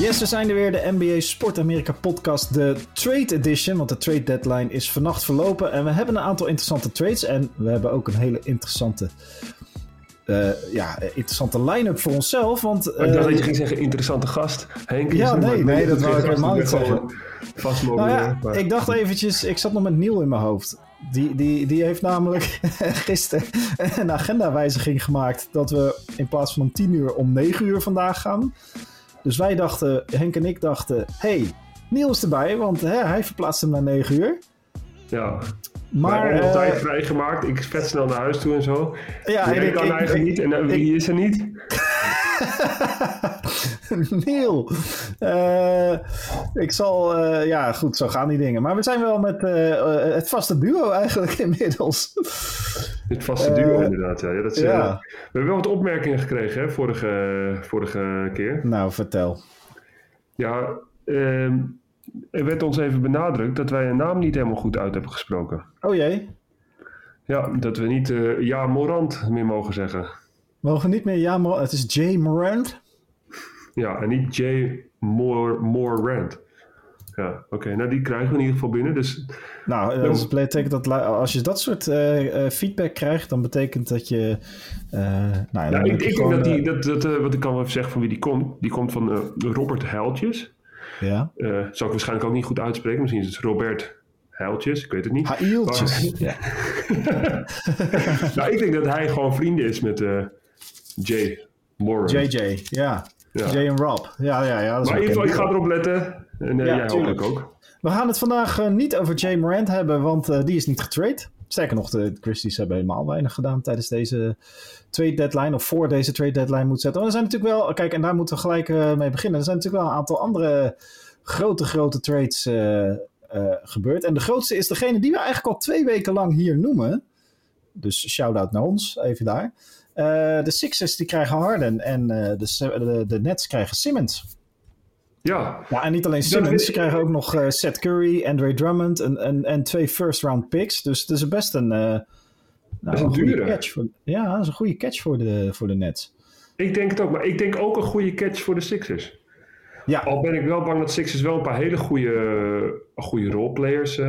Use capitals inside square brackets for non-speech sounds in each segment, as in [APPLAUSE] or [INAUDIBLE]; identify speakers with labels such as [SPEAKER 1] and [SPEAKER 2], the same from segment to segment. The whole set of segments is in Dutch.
[SPEAKER 1] Yes, we zijn er weer, de NBA Sport Amerika podcast, de Trade Edition. Want de trade deadline is vannacht verlopen. En we hebben een aantal interessante trades. En we hebben ook een hele interessante, uh, ja, interessante line-up voor onszelf. Want,
[SPEAKER 2] uh, ik dacht dat je ging zeggen interessante gast. Henk
[SPEAKER 1] ja, nee, nee, [LAUGHS] dat wou ik helemaal niet zeggen.
[SPEAKER 2] Vast
[SPEAKER 1] nou ja, ik dacht eventjes, ik zat nog met Niel in mijn hoofd. Die, die, die heeft namelijk [LAUGHS] gisteren een agendawijziging gemaakt. Dat we in plaats van om 10 uur om 9 uur vandaag gaan. Dus wij dachten, Henk en ik dachten, hey, Niels erbij, want hè, hij verplaatst hem naar 9 uur.
[SPEAKER 2] Ja. Maar, uh, tijd vrijgemaakt. Ik vet snel naar huis toe en zo. Ja, en ik kan eigenlijk niet. En uh, wie is er niet? [LAUGHS]
[SPEAKER 1] Neil. Uh, ik zal, uh, ja goed, zo gaan die dingen. Maar we zijn wel met uh, het vaste duo eigenlijk [LAUGHS] inmiddels.
[SPEAKER 2] Het vaste duo inderdaad, ja. Dat is, ja. we hebben wel wat opmerkingen gekregen hè, vorige, vorige keer.
[SPEAKER 1] Nou, vertel.
[SPEAKER 2] Ja, ehm, er werd ons even benadrukt dat wij een naam niet helemaal goed uit hebben gesproken.
[SPEAKER 1] Oh jee.
[SPEAKER 2] Ja, dat we niet Ja Morant meer mogen zeggen.
[SPEAKER 1] Mogen niet meer Ja Morant, het is Jay Morant?
[SPEAKER 2] Ja, en niet Jay More, More Rand. Ja, oké. Nou, die krijgen we in ieder geval binnen. Dus,
[SPEAKER 1] nou, dat betekent dat als je dat soort uh, feedback krijgt, dan betekent dat je. Uh,
[SPEAKER 2] nou, ja, ik, denk dat die, dat, dat, wat ik kan wel even zeggen van wie die komt, die komt van Robert Heiltjes.
[SPEAKER 1] Ja.
[SPEAKER 2] zou ik waarschijnlijk ook niet goed uitspreken. Misschien is het Robert Heiltjes, ik weet het niet.
[SPEAKER 1] Heiltjes. Ja. [LAUGHS]
[SPEAKER 2] nou, ik denk dat hij gewoon vrienden is met Jay Moore.
[SPEAKER 1] JJ, ja. Ja. Jay en Rob. Ja, ja, ja.
[SPEAKER 2] maar in ieder geval, ik ga erop letten. En uh, ja, jij ook.
[SPEAKER 1] We gaan het vandaag uh, niet over Jay Morant hebben, want uh, die is niet getrade. Sterker nog, de Christies hebben helemaal weinig gedaan tijdens deze trade deadline. Of voor deze trade deadline moet zetten. Maar er zijn natuurlijk wel, kijk, en daar moeten we gelijk mee beginnen. Er zijn natuurlijk wel een aantal andere grote, grote trades gebeurd. En de grootste is degene die we eigenlijk al twee weken lang hier noemen. Dus shout-out naar ons, even daar. Uh, de Sixers die krijgen Harden en uh, de, de, de, Nets krijgen Simmons.
[SPEAKER 2] Ja.
[SPEAKER 1] ja. En niet alleen Simmons, ze krijgen ook nog uh, Seth Curry, Andre Drummond en, en, en twee first round picks. Dus het is best een, nou,
[SPEAKER 2] dat is een, een goede
[SPEAKER 1] catch. Voor, ja, dat is een goede catch voor de, voor de Nets.
[SPEAKER 2] Ik denk het ook, maar ik denk ook een goede catch voor de Sixers. Ja. Al ben ik wel bang dat Sixers wel een paar hele goede, goede roleplayers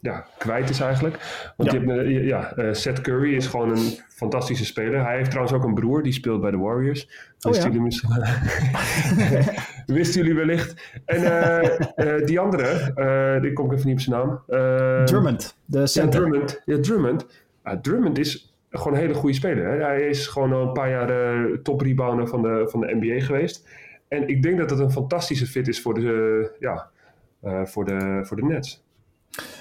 [SPEAKER 2] ja, kwijt is eigenlijk. Want ja. Je hebt, uh, ja, uh, Seth Curry is gewoon een fantastische speler. Hij heeft trouwens ook een broer, die speelt bij de Warriors. Oh, Wisten, jullie, [LAUGHS] Wisten jullie wellicht. En uh, die andere, die kom ik even niet op zijn naam.
[SPEAKER 1] Drummond, de center.
[SPEAKER 2] Ja, Drummond. Ja, Drummond. Drummond is gewoon een hele goede speler. Hè? Hij is gewoon al een paar jaar top rebounder van de, van de NBA geweest. En ik denk dat het een fantastische fit is voor de, ja, voor de, voor de Nets.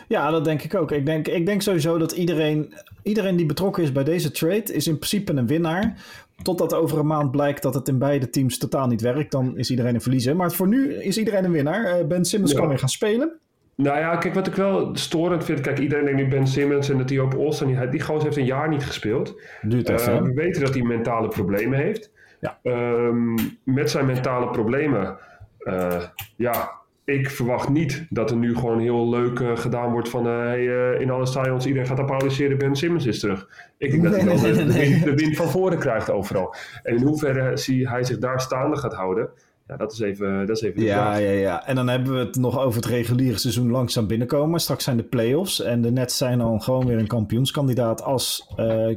[SPEAKER 1] Ja, dat denk ik ook. Ik denk, ik denk sowieso dat iedereen, iedereen die betrokken is bij deze trade is in principe een winnaar. Totdat over een maand blijkt dat het in beide teams totaal niet werkt, dan is iedereen een verliezer. Maar voor nu is iedereen een winnaar. Eh, ben Simmons kan weer gaan spelen.
[SPEAKER 2] Nou ja, kijk, wat ik wel storend vind. Kijk, iedereen denkt nu Ben Simmons en dat hij op Olsen. Die, die gozer heeft een jaar niet gespeeld.
[SPEAKER 1] Duurt even. Uh,
[SPEAKER 2] we weten dat hij mentale problemen heeft.
[SPEAKER 1] Ja.
[SPEAKER 2] Um, met zijn mentale problemen. Uh, ja, ik verwacht niet dat er nu gewoon heel leuk uh, gedaan wordt van uh, hey, uh, in alle stadions iedereen gaat applaudisseren, Ben Simmons is terug. Ik denk dat hij [LAUGHS] nee, nee, de, wind, van voren krijgt overal. En in hoeverre zie hij zich daar staande gaat houden, ja, dat is even, dat is even
[SPEAKER 1] ja, ja, ja. En dan hebben we het nog over het reguliere seizoen langzaam binnenkomen. Straks zijn de playoffs en de Nets zijn dan gewoon weer een kampioenskandidaat als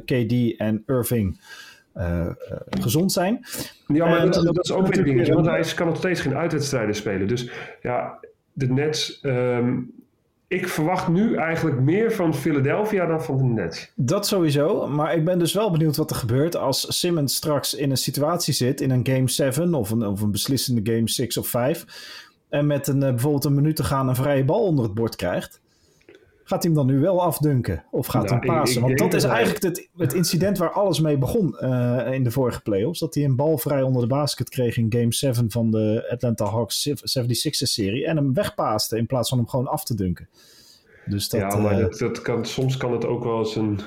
[SPEAKER 1] KD en Irving gezond zijn.
[SPEAKER 2] Ja, maar dat, dat, is ook weer een dingetje, want hij kan nog steeds geen uitwedstrijden spelen. Dus ja, de Nets... Um, ik verwacht nu eigenlijk meer van Philadelphia dan van de Nets.
[SPEAKER 1] Dat sowieso, maar ik ben dus wel benieuwd wat er gebeurt als Simmons straks in een situatie zit, in een game 7 of een, of een beslissende game 6 of 5, en met een, bijvoorbeeld een minuut te gaan een vrije bal onder het bord krijgt. Gaat hij hem dan nu wel afdunken? Of gaat hij hem pasen? Want dat is eigenlijk het, het, incident waar alles mee begon uh, in de vorige playoffs. Dat hij een bal vrij onder de basket kreeg in game 7 van de Atlanta Hawks 76ers serie. En hem wegpaaste in plaats van hem gewoon af te dunken. Dus dat,
[SPEAKER 2] ja, maar uh, dat, dat kan, soms kan het ook wel eens een...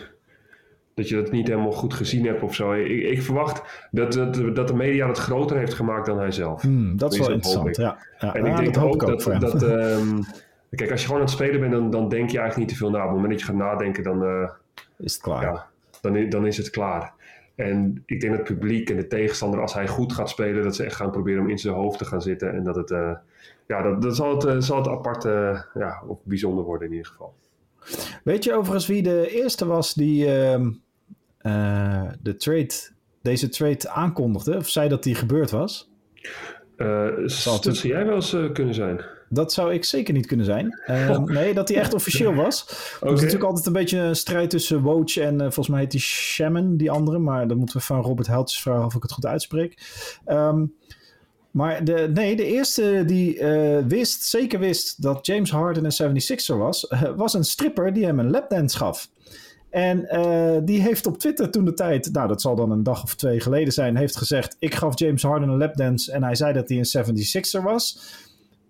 [SPEAKER 2] Dat je dat niet helemaal goed gezien hebt of zo. Ik, ik verwacht dat, dat, dat de media het groter heeft gemaakt dan hij zelf.
[SPEAKER 1] Hmm, dat is wel interessant, ja. ja.
[SPEAKER 2] En ik denk ook, ook dat... dat um, [LAUGHS] Kijk, als je gewoon aan het spelen bent, dan, dan denk je eigenlijk niet te veel na. Op het moment dat je gaat nadenken, dan, uh,
[SPEAKER 1] is het klaar.
[SPEAKER 2] Ja, dan, dan is het klaar. En ik denk dat het publiek en de tegenstander, als hij goed gaat spelen, dat ze echt gaan proberen om in zijn hoofd te gaan zitten. En dat het, ja, dat, dat zal het, zal het apart ja, of bijzonder worden in ieder geval.
[SPEAKER 1] Weet je overigens wie de eerste was die ehm, de trade, deze trade aankondigde? Of zei dat die gebeurd was?
[SPEAKER 2] Dat zou jij wel eens kunnen zijn.
[SPEAKER 1] Dat zou ik zeker niet kunnen zijn. Uh, [LAUGHS] nee, dat hij echt officieel was. Er is natuurlijk altijd een beetje een strijd tussen Woj en uh, volgens mij heet die Shaman, die andere. Maar dan moeten we van Robert Heltjes vragen of ik het goed uitspreek. Um, maar de, nee, de eerste die uh, wist, zeker wist dat James Harden een 76er was, was een stripper die hem een lapdance gaf. En uh, die heeft op Twitter toen de tijd, nou dat zal dan een dag of twee geleden zijn, heeft gezegd: Ik gaf James Harden een lapdance en hij zei dat hij een 76er was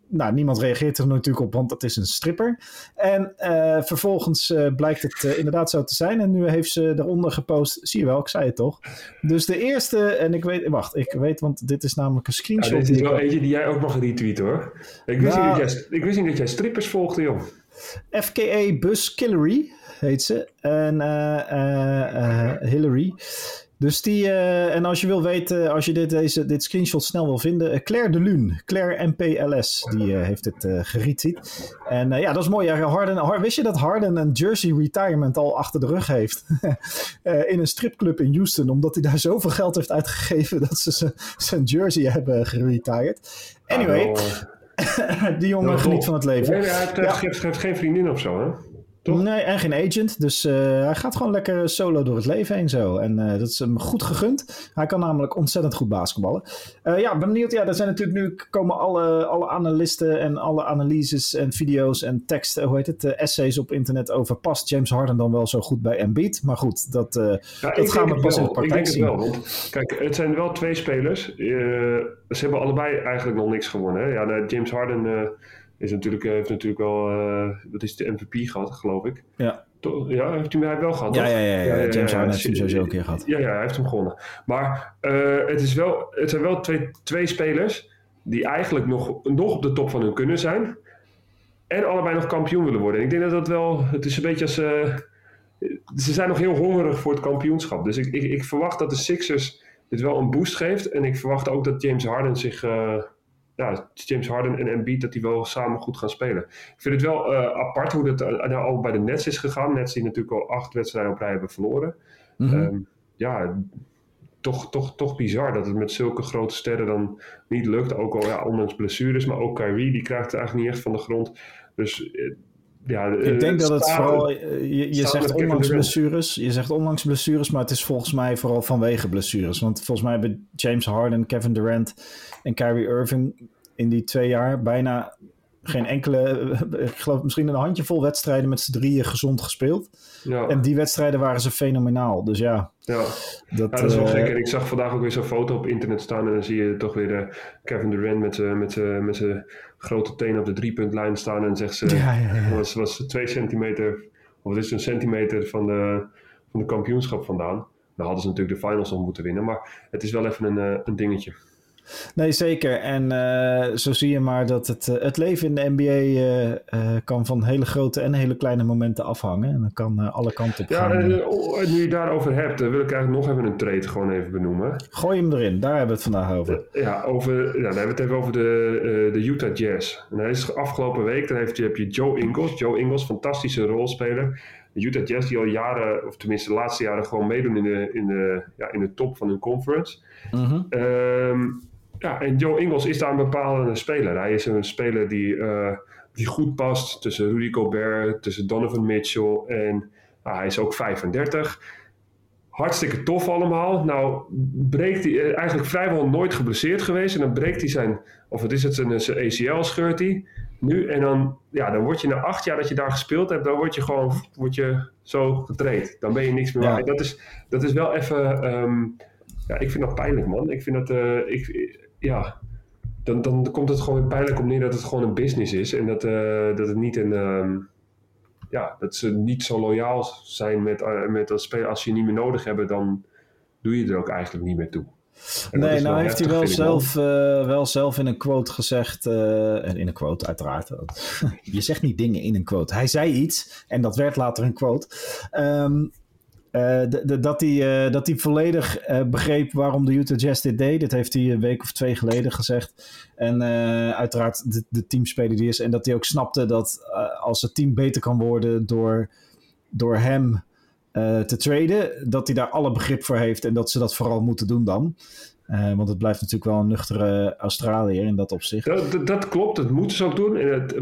[SPEAKER 1] nou, niemand reageert er natuurlijk op, want dat is een stripper. En uh, vervolgens uh, blijkt het uh, inderdaad zo te zijn. En nu heeft ze eronder gepost. Zie je wel, ik zei het toch. Dus de eerste, en ik weet, wacht, ik weet, want dit is namelijk een screenshot. Ja,
[SPEAKER 2] dit is wel eentje die jij ook mag retweeten hoor. Ik wist, nou, niet dat jij, ik wist niet dat jij strippers volgde, joh.
[SPEAKER 1] FKA Bus Killery heet ze. En Hillary. Dus die, uh, en als je wil weten, als je dit, deze, dit screenshot snel wil vinden, uh, Claire de Lune, Claire MPLS, die uh, heeft het uh. En ja, dat is mooi. Ja, Harden, Harden, wist je dat Harden een jersey retirement al achter de rug heeft? [LAUGHS] in een stripclub in Houston, omdat hij daar zoveel geld heeft uitgegeven dat ze zijn jersey hebben geretired. Anyway, [LAUGHS] die jongen geniet van het leven.
[SPEAKER 2] Nee, hij heeft, ja. heeft, geen vriendin of zo, hè?
[SPEAKER 1] Nee, en geen agent. Dus uh, hij gaat gewoon lekker solo door het leven heen zo. En uh, dat is hem goed gegund. Hij kan namelijk ontzettend goed basketballen. Uh, ja, ben benieuwd. Ja, er zijn natuurlijk nu komen alle, alle analisten en alle analyses en video's en teksten, hoe heet het, essays op internet over. Past James Harden dan wel zo goed bij Embiid? Maar goed, dat, ja, dat gaan we pas in de praktijk zien.
[SPEAKER 2] Wel, want, kijk, het zijn wel twee spelers. ze hebben allebei eigenlijk nog niks gewonnen. Hè? Ja, James Harden is natuurlijk, eh, heeft natuurlijk wel, uh, wat is de MVP gehad, geloof ik.
[SPEAKER 1] Ja.
[SPEAKER 2] Ja, heeft hij mij wel gehad?
[SPEAKER 1] Ja, ja, ja, ja, James Harden heeft hem sowieso een keer gehad.
[SPEAKER 2] Ja, ja, hij heeft hem gewonnen. Maar uh, het, is wel, het zijn wel twee, twee spelers die eigenlijk nog, nog op de top van hun kunnen zijn. En allebei nog kampioen willen worden. En ik denk dat dat wel, het is een beetje als. Uh, ze zijn nog heel hongerig voor het kampioenschap. Dus ik, ik, ik, verwacht dat de Sixers dit wel een boost geeft. En ik verwacht ook dat James Harden zich ja, James Harden en Embiid, dat die wel samen goed gaan spelen. Ik vind het wel uh, apart hoe dat uh, nou al bij de Nets is gegaan. Nets die natuurlijk al acht wedstrijden op rij hebben verloren. Mm -hmm. um, ja, toch, toch, toch bizar dat het met zulke grote sterren dan niet lukt. Ook al ja, ondanks blessures, maar ook Kyrie, die krijgt het eigenlijk niet echt van de grond. Dus uh, ja,
[SPEAKER 1] ik denk dat het vooral, je, je zegt onlangs blessures, je zegt onlangs blessures, maar het is volgens mij vooral vanwege blessures. Want volgens mij hebben James Harden, Kevin Durant en Kyrie Irving in die twee jaar bijna geen enkele, ik geloof misschien een handjevol wedstrijden met z'n drieën gezond gespeeld. Ja. En die wedstrijden waren ze fenomenaal. Dus ja.
[SPEAKER 2] Ja, dat, ja, dat is wel uh, gek. En ik zag vandaag ook weer zo'n foto op internet staan. En dan zie je toch weer uh, Kevin Durant met, uh, met, met zijn grote tenen op de driepuntlijn staan. En zegt ze, ja, ja, ja. was, was twee centimeter, of het is een centimeter van de, van de kampioenschap vandaan. Dan hadden ze natuurlijk de finals nog moeten winnen. Maar het is wel even een, een dingetje.
[SPEAKER 1] Nee, zeker. En uh, zo zie je maar dat het, uh, het leven in de NBA uh, eh, kan van hele grote en hele kleine momenten afhangen. En dan kan alle kanten op
[SPEAKER 2] ja, gaan. Ja, nu je daarover hebt, wil ik eigenlijk nog even een trade gewoon even benoemen.
[SPEAKER 1] Gooi hem erin, daar hebben we het vandaag over.
[SPEAKER 2] ja, over, ja, dan hebben we het even over de, de Utah Jazz. En hij is afgelopen week, dan heeft, heb je Joe Ingles. Joe Ingles, fantastische rolspeler. De Utah Jazz die al jaren, of tenminste de laatste jaren, gewoon meedoen in de, in de, ja, in de top van hun conference. Mm -hmm. um, ja, en Joe Ingles is daar een bepalende speler. Hij is een speler die, uh, die goed past tussen Rudy Gobert, tussen Donovan Mitchell en uh, hij is ook 35. Hartstikke tof allemaal. Nou, breekt hij uh, eigenlijk vrijwel nooit geblesseerd geweest. En dan breekt hij zijn, of wat is het, zijn, zijn ACL scheurt hij nu. En dan, ja, dan word je na acht jaar dat je daar gespeeld hebt, dan word je gewoon word je zo getraind. Dan ben je niks meer ja. Dat is, dat is wel even, um, ja, ik vind dat pijnlijk man. Ik vind dat, uh, ik, ja, dan, dan komt het gewoon pijnlijk op neer dat het gewoon een business is. En dat, uh, dat het niet een. Uh, ja, dat ze niet zo loyaal zijn met, uh, met dat spelen. Als ze je niet meer nodig hebben, dan doe je er ook eigenlijk niet meer toe.
[SPEAKER 1] En nee, nou heeft hij wel zelf, wel zelf in een quote gezegd. en in een quote, uiteraard. [LAUGHS] je zegt niet dingen in een quote. Hij zei iets en dat werd later een quote. Um, de, dat hij dat hij volledig begreep waarom de Utah Jazz dit deed. Dat heeft hij een week of twee geleden gezegd. En uiteraard de, de teamspeler die is. En dat hij ook snapte dat als het team beter kan worden door, door hem te traden, dat hij daar alle begrip voor heeft en dat ze dat vooral moeten doen dan. Want het blijft natuurlijk wel een nuchtere Australiër in dat opzicht.
[SPEAKER 2] Dat, dat, klopt, dat moeten ze ook doen.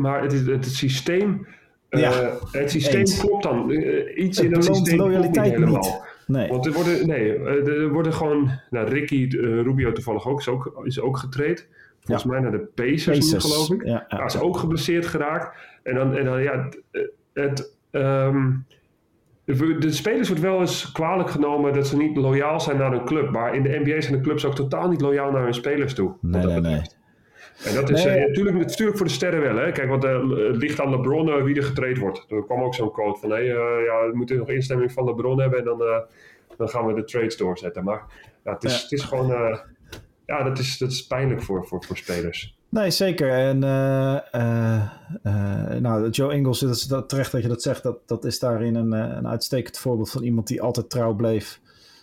[SPEAKER 2] Maar het, het, het systeem, ja, het systeem klopt dan. Uh, iets het in het systeem loyaliteit niet helemaal. Nee. Want er worden, nee, er worden gewoon, nou, Ricky Rubio toevallig ook is ook, is ook getraind. Volgens mij naar de Pacers, Pacers. geloof ik. Ja, ja, is ook geblesseerd geraakt. En dan, en dan ja, het, het um, de spelers wordt wel eens kwalijk genomen dat ze niet loyaal zijn naar een club. Maar in de NBA zijn de clubs ook totaal niet loyaal naar hun spelers toe.
[SPEAKER 1] Nee, nee, nee.
[SPEAKER 2] En dat is nee. natuurlijk, natuurlijk voor de sterren wel. Hè? Kijk, want uh, het ligt aan LeBron uh, wie er getraind wordt. Er kwam ook zo'n quote van: hey, uh, ja, we moeten nog instemming van LeBron hebben en dan, dan gaan we de trades doorzetten. Maar het, is, het is gewoon. ja, dat is, dat is pijnlijk voor, voor, voor spelers.
[SPEAKER 1] Nee, zeker. En nou, Joe Ingles, dat is dat, terecht dat je dat zegt. Dat, dat is daarin een, een uitstekend voorbeeld van iemand die altijd trouw bleef.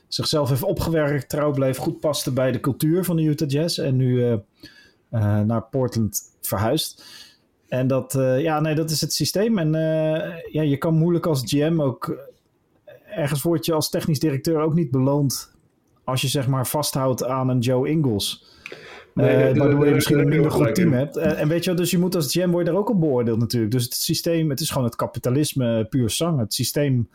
[SPEAKER 1] Zichzelf heeft opgewerkt, trouw bleef, goed paste bij de cultuur van de Utah Jazz. En nu naar Portland verhuist. En dat, ja, nee, dat is het systeem. En ja, je kan moeilijk als GM ook... Ergens word je als technisch directeur ook niet beloond... als je zeg maar vasthoudt aan een Joe Ingles... Nee, waardoor je misschien een minder goed team hebt. En, weet je, dus je moet als GM word je daar ook op beoordeeld natuurlijk. Dus het systeem, het is gewoon het kapitalisme puur zang. Het systeem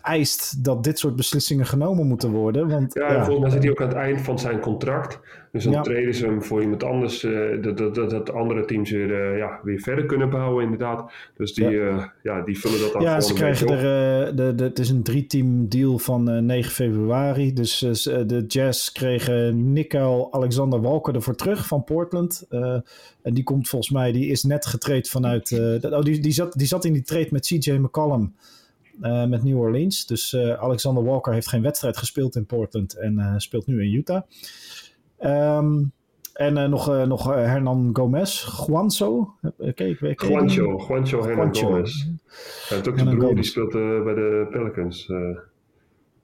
[SPEAKER 1] eist dat dit soort beslissingen genomen moeten worden. Want,
[SPEAKER 2] ja, volgens mij zit hij ook aan het eind van zijn contract. Dus dan ja. treden ze hem voor iemand anders, uh, dat, dat, dat, dat, andere teams weer, uh, ja, weer verder kunnen bouwen, inderdaad. Dus die, ja. Uh, ja die vullen dat dan
[SPEAKER 1] Ja, ze krijgen er, de, de, het is een drie-team deal van 9 februari. Dus de Jazz kregen Nickel Alexander Walker ervoor terug van Portland. en die komt volgens mij, die is net getraind vanuit, oh, die, die, zat, die zat in die trade met CJ McCollum. Uh, met New Orleans. Dus uh, Alexander Walker heeft geen wedstrijd gespeeld in Portland en uh, speelt nu in Utah. Um, en nog, nog Hernan Gomez, Juanzo.
[SPEAKER 2] Kijk, okay, Juancho, Juancho Hernan Juancho. Gomez. Hij heeft ook zijn broer, die speelt bij de Pelicans.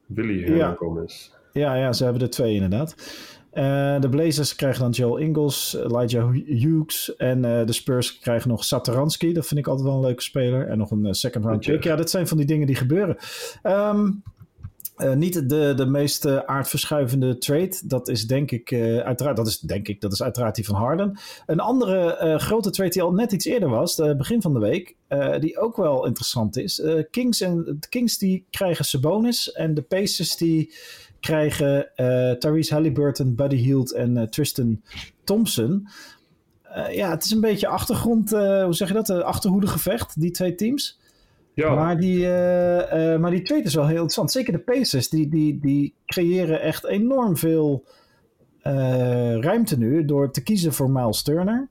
[SPEAKER 2] Willy Hernan ja. Gomez.
[SPEAKER 1] Ja, ja, ze hebben er twee inderdaad. Uh, de Blazers krijgen dan Joel Ingles, Elijah Hughes. En uh, de Spurs krijgen nog Satoransky. Dat vind ik altijd wel een leuke speler. En nog een uh, second round pick. Ja, dat zijn van die dingen die gebeuren. Um, niet de, de meest aardverschuivende trade. Dat is denk ik uiteraard. Dat is denk ik. Dat is uiteraard die van Harden. Een andere grote trade die al net iets eerder was. begin van de week. die ook wel interessant is. Kings en de Kings die krijgen Sabonis. En de Pacers die krijgen uh, Tyrese Halliburton, Buddy Hield en uh, Tristan Thompson. Uh, ja, het is een beetje achtergrond, hoe zeg je dat? achterhoedegevecht, die twee teams. Ja. Maar, die, maar die tweede is wel heel interessant. Zeker de Pacers, die, die, die creëren echt enorm veel ruimte nu door te kiezen voor Miles Turner.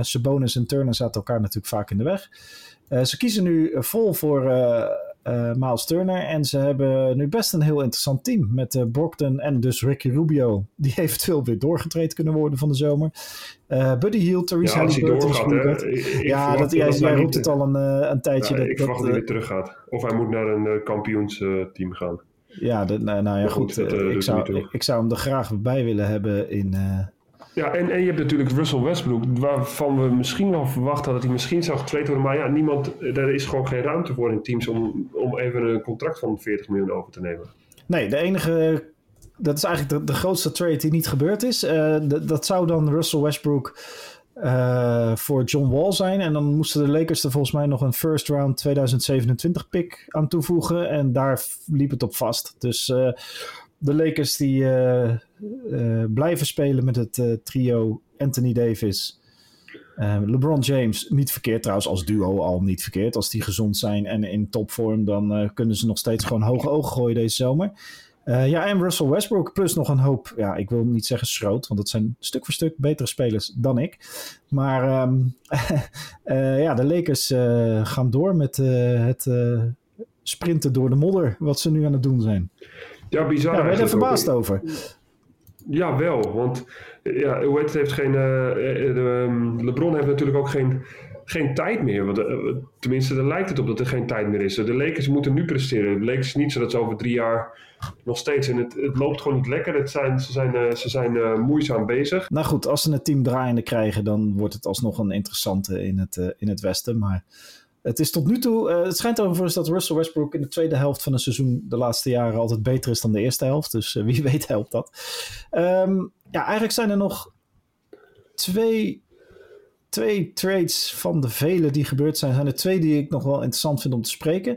[SPEAKER 1] Sabonis en Turner zaten elkaar natuurlijk vaak in de weg. ze kiezen nu vol voor uh, Miles Turner. En ze hebben nu best een heel interessant team met uh, Brockton en dus Ricky Rubio, die [LAUGHS] eventueel weer doorgetraind kunnen worden van de zomer. Uh, Buddy Hield, Therese ja,
[SPEAKER 2] Halliburton.
[SPEAKER 1] Ja, dat, jij, jij roept het al een, een tijdje.
[SPEAKER 2] Ja,
[SPEAKER 1] dat,
[SPEAKER 2] ik verwacht dat, hij weer terug gaat. Of hij moet naar een kampioensteam gaan.
[SPEAKER 1] Ja, dat, nou, nou, ja, goed. goed dat, ik, zou, ik, ik, zou hem er graag bij willen hebben in,
[SPEAKER 2] ja, en, en je hebt natuurlijk Russell Westbrook, waarvan we misschien wel verwacht hadden dat hij misschien zou getraind worden. Maar ja, niemand, er is gewoon geen ruimte voor in teams om, om even een contract van 40 miljoen over te nemen.
[SPEAKER 1] Nee, de enige, dat is eigenlijk de, de grootste trade die niet gebeurd is. Uh, dat zou dan Russell Westbrook uh, voor John Wall zijn. En dan moesten de Lakers er volgens mij nog een first round 2027 pick aan toevoegen. En daar liep het op vast. Dus uh, de Lakers die uh, uh, blijven spelen met het uh, trio Anthony Davis, LeBron James. Niet verkeerd trouwens, als duo al niet verkeerd. Als die gezond zijn en in topvorm, dan kunnen ze nog steeds gewoon hoge ogen gooien deze zomer. ja, en Russell Westbrook plus nog een hoop, ja, ik wil niet zeggen schroot, want dat zijn stuk voor stuk betere spelers dan ik. Maar um, [LAUGHS] ja, de Lakers gaan door met het sprinten door de modder, wat ze nu aan het doen zijn.
[SPEAKER 2] Ja, bizar.
[SPEAKER 1] Ja, ben je er verbaasd over?
[SPEAKER 2] Ja, wel. Want ja, hoe het heeft geen. Uh, de, LeBron heeft natuurlijk ook geen, geen tijd meer. Want, uh, tenminste, dan lijkt het op dat er geen tijd meer is. De Lakers moeten nu presteren. De Lakers niet zodat ze over drie jaar nog steeds. En het, het loopt gewoon niet lekker. Het zijn, ze zijn, uh, ze zijn moeizaam bezig.
[SPEAKER 1] Nou goed, als ze het team draaiende krijgen, dan wordt het alsnog een interessante in het, in het Westen. Maar het is tot nu toe. het schijnt overigens dat Russell Westbrook in de tweede helft van een seizoen de laatste jaren altijd beter is dan de eerste helft. Dus wie [LAUGHS] weet helpt dat. Um, ja, eigenlijk zijn er nog twee twee trades van de vele die gebeurd zijn, zijn er twee die ik nog wel interessant vind om te spreken.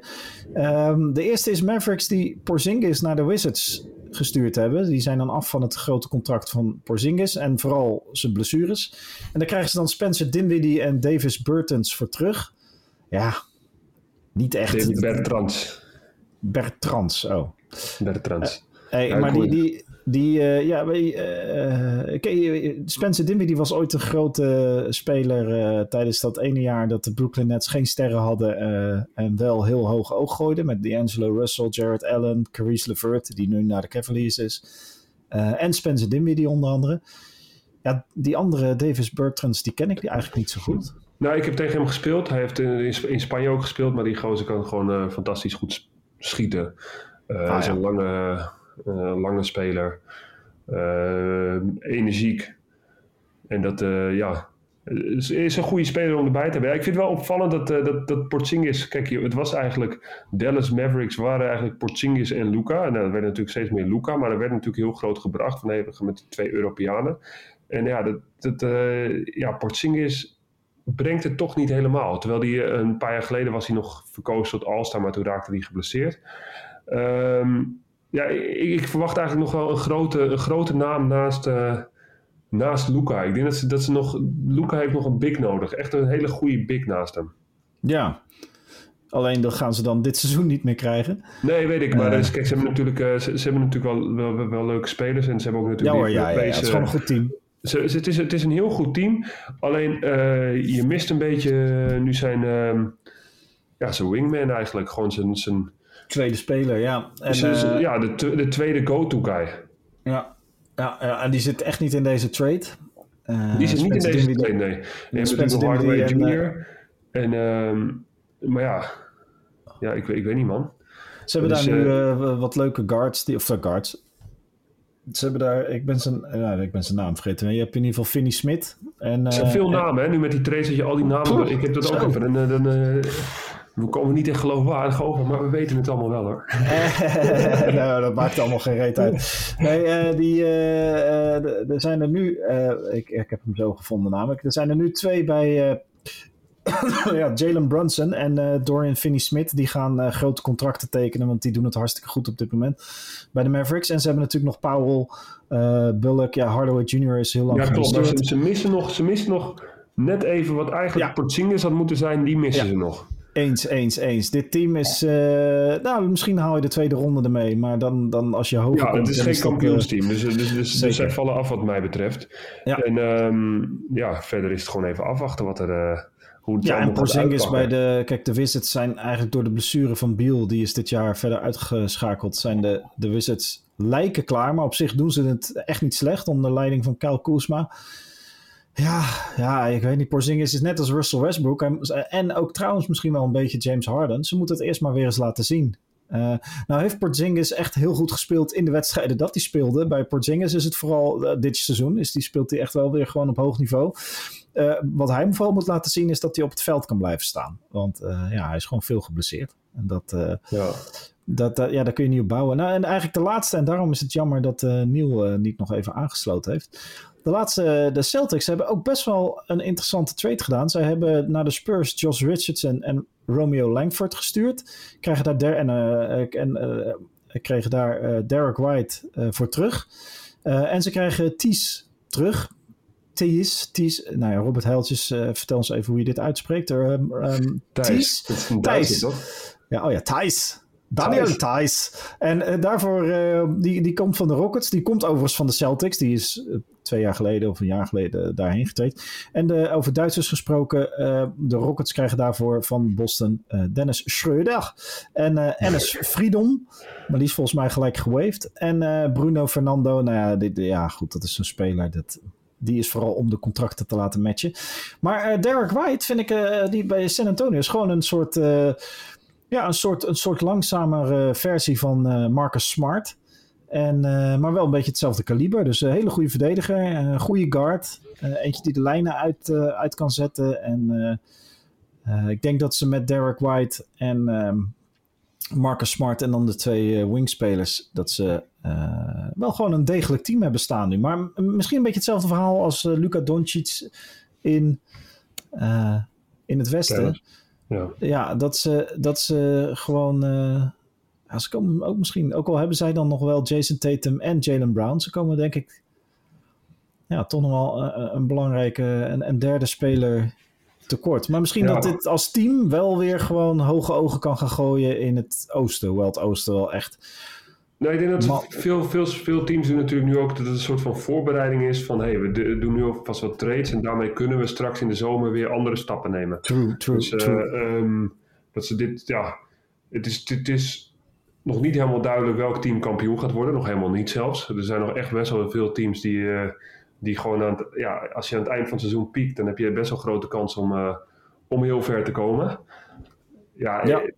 [SPEAKER 1] Um, de eerste is Mavericks die Porzingis naar de Wizards gestuurd hebben. Die zijn dan af van het grote contract van Porzingis en vooral zijn blessures. En daar krijgen ze dan Spencer Dinwiddie en Davis Burtons voor terug. Ja, niet echt.
[SPEAKER 2] David Bertrands.
[SPEAKER 1] Bertrands, oh.
[SPEAKER 2] Bertrands.
[SPEAKER 1] Uh, hey, maar die, die, die, uh, ja, uh, Spencer Dinwiddie was ooit een grote speler tijdens dat ene jaar dat de Brooklyn Nets geen sterren hadden en wel heel hoog oog gooiden met D'Angelo Russell, Jared Allen, Caris LeVert, die nu naar de Cavaliers is, en Spencer Dinwiddie onder andere. Ja, die andere Davis Bertrands, die ken ik eigenlijk niet zo goed.
[SPEAKER 2] Nou, ik heb tegen hem gespeeld. Hij heeft in, in Spanje ook gespeeld, maar die gozer kan gewoon fantastisch goed schieten. Uh, ah, is een lange, uh, lange speler. Energiek. En dat, ja, is, is, een goede speler om erbij te hebben. ik vind het wel opvallend dat, dat, dat Porzingis... Kijk, het was eigenlijk... Dallas Mavericks waren eigenlijk Porzingis en Luca. En dat werd natuurlijk steeds meer Luca. Maar dat werd natuurlijk heel groot gebracht. Van met de twee Europeanen. En ja, dat, dat, ja Porzingis brengt het toch niet helemaal. Terwijl die een paar jaar geleden was hij nog verkozen tot All-Star, maar toen raakte hij geblesseerd. Um, ja, ik, ik, verwacht eigenlijk nog wel een grote, een grote naam naast, uh, naast Luca. Ik denk dat ze, dat ze nog. Luca heeft nog een big nodig. Echt een hele goede big naast hem.
[SPEAKER 1] Ja. Alleen dat gaan ze dan dit [LAUGHS] seizoen niet meer krijgen.
[SPEAKER 2] Nee, weet ik. Maar uh, kijk, ze hebben natuurlijk, uh, ze, ze, hebben natuurlijk wel, wel, wel, leuke spelers. En ze hebben ook natuurlijk.
[SPEAKER 1] Ja, hoor, ja, ja, ja, het is gewoon een goed team.
[SPEAKER 2] Het, is, het is een heel goed team. Alleen je mist een beetje nu zijn. Uh, ja, zijn wingman eigenlijk. Gewoon zijn. zijn
[SPEAKER 1] tweede speler, ja.
[SPEAKER 2] En, uh, ja, de, de tweede go-to guy.
[SPEAKER 1] Ja. Ja, ja, en die zit echt niet in deze trade.
[SPEAKER 2] Die zit niet in deze trade, nee. Hebt natuurlijk Hardaway Jr. En, um, maar ja, ja ik, ik weet niet, man.
[SPEAKER 1] Ze hebben dus, daar nu uh, wat leuke guards, die, of guards. Ze hebben daar, ik ben zijn, ja, ik ben zijn naam vergeten. Je hebt in ieder geval Finney Smith. En,
[SPEAKER 2] er zijn veel namen, hè? Nu met die trades dat je al die namen... ik heb dat ook even. En, dan, we komen niet echt geloofwaardig over, maar we weten het allemaal wel hoor. [LAUGHS] [LAUGHS]
[SPEAKER 1] nou, dat maakt allemaal geen reet uit. Nee, uh, die, er zijn er nu, ik, ik heb hem zo gevonden namelijk, er zijn er nu twee bij [COUGHS] ja, Jalen Brunson en Dorian Finney-Smith. Die gaan grote contracten tekenen, want die doen het hartstikke goed op dit moment bij de Mavericks. En ze hebben natuurlijk nog Powell, Bullock, ja, Hardaway Jr. is heel lang
[SPEAKER 2] Ja, klopt. Ze, ze, missen nog, ze missen nog net even wat eigenlijk ja. Porzingis had moeten zijn, die missen ze nog.
[SPEAKER 1] Eens, eens, eens. Dit team is. Uh, nou, misschien haal je de tweede ronde ermee. Maar dan, dan als je hoger
[SPEAKER 2] ja, komt. Het is geen kampioensteam. Dus, dus, dus, dus, dus zij vallen af, wat mij betreft. Ja. En um, ja, verder is het gewoon even afwachten wat er. Uh, hoe het
[SPEAKER 1] ja, en Porzingis bij de. Kijk, de Wizards zijn eigenlijk door de blessure van Biel. Die is dit jaar verder uitgeschakeld. Zijn de, de Wizards lijken klaar. Maar op zich doen ze het echt niet slecht. Onder leiding van Kyle Kuzma. Ja, ja, ik weet niet. Porzingis is net als Russell Westbrook. En ook trouwens misschien wel een beetje James Harden. Ze moeten het eerst maar weer eens laten zien. Uh, nou heeft Porzingis echt heel goed gespeeld in de wedstrijden dat hij speelde. Bij Porzingis is het vooral uh, dit seizoen. Is die speelt hij echt wel weer gewoon op hoog niveau. Uh, wat hij vooral moet laten zien is dat hij op het veld kan blijven staan. Want ja, hij is gewoon veel geblesseerd. En dat, ja. Dat, ja, daar kun je niet op bouwen. Nou, en eigenlijk de laatste, en daarom is het jammer dat Neil niet nog even aangesloten heeft. De laatste, de Celtics hebben ook best wel een interessante trade gedaan. Zij hebben naar de Spurs Josh Richardson en Romeo Langford gestuurd. Krijgen daar der, en, en kregen daar Derek White voor terug. en ze krijgen Ties terug. Ties, Ties. Nou ja, Robert Heiltjes, vertel ons even hoe je dit uitspreekt. Um,
[SPEAKER 2] um, Thijs. Thijs. toch?
[SPEAKER 1] Ja, oh ja, Thijs. Daniel Thijs. En uh, daarvoor, uh, die, die komt van de Rockets. Die komt overigens van de Celtics. Die is uh, twee jaar geleden of een jaar geleden daarheen getraind. En de, over Duitsers gesproken, de Rockets krijgen daarvoor van Boston Dennis Schreuder. En Ennis Friedom. Maar die is volgens mij gelijk gewaved. En Bruno Fernando. Nou ja, dit, ja, goed, dat is een speler. Dat, die is vooral om de contracten te laten matchen. Maar Derek White vind ik, die bij San Antonio is gewoon een soort, ja, een soort, een soort langzamere versie van Marcus Smart. En, maar wel een beetje hetzelfde kaliber. Dus een hele goede verdediger, een goede guard. eentje die de lijnen uit, uit kan zetten. En ik denk dat ze met Derek White en ehm, Marcus Smart en dan de twee uh, wingspelers, dat ze uh, wel gewoon een degelijk team hebben staan nu. Maar misschien een beetje hetzelfde verhaal als uh, Luka Doncic in, in het Westen. Ja. ja, dat, ze, dat ze gewoon. Ja, ze komen ook misschien, ook al hebben zij dan nog wel Jason Tatum en Jalen Brown, ze komen denk ik ja, toch nog wel een, een belangrijke en een derde speler tekort. Maar misschien dat dit als team wel weer gewoon hoge ogen kan gaan gooien in het oosten. Hoewel het oosten wel echt...
[SPEAKER 2] Nou, ik denk dat veel, veel, veel teams doen natuurlijk nu ook dat het een soort van voorbereiding is van hey, we doen nu alvast wat trades en daarmee kunnen we straks in de zomer weer andere stappen nemen.
[SPEAKER 1] True, true, dus, true.
[SPEAKER 2] Uh, dat ze dit, ja, het is, het is nog niet helemaal duidelijk welk team kampioen gaat worden, nog helemaal niet zelfs. Er zijn nog echt best wel veel teams die... Uh, die gewoon aan het, ja, als je aan het eind van het seizoen piekt, dan heb je best wel grote kans om, uh, om heel ver te komen. Ja, ja. Eh,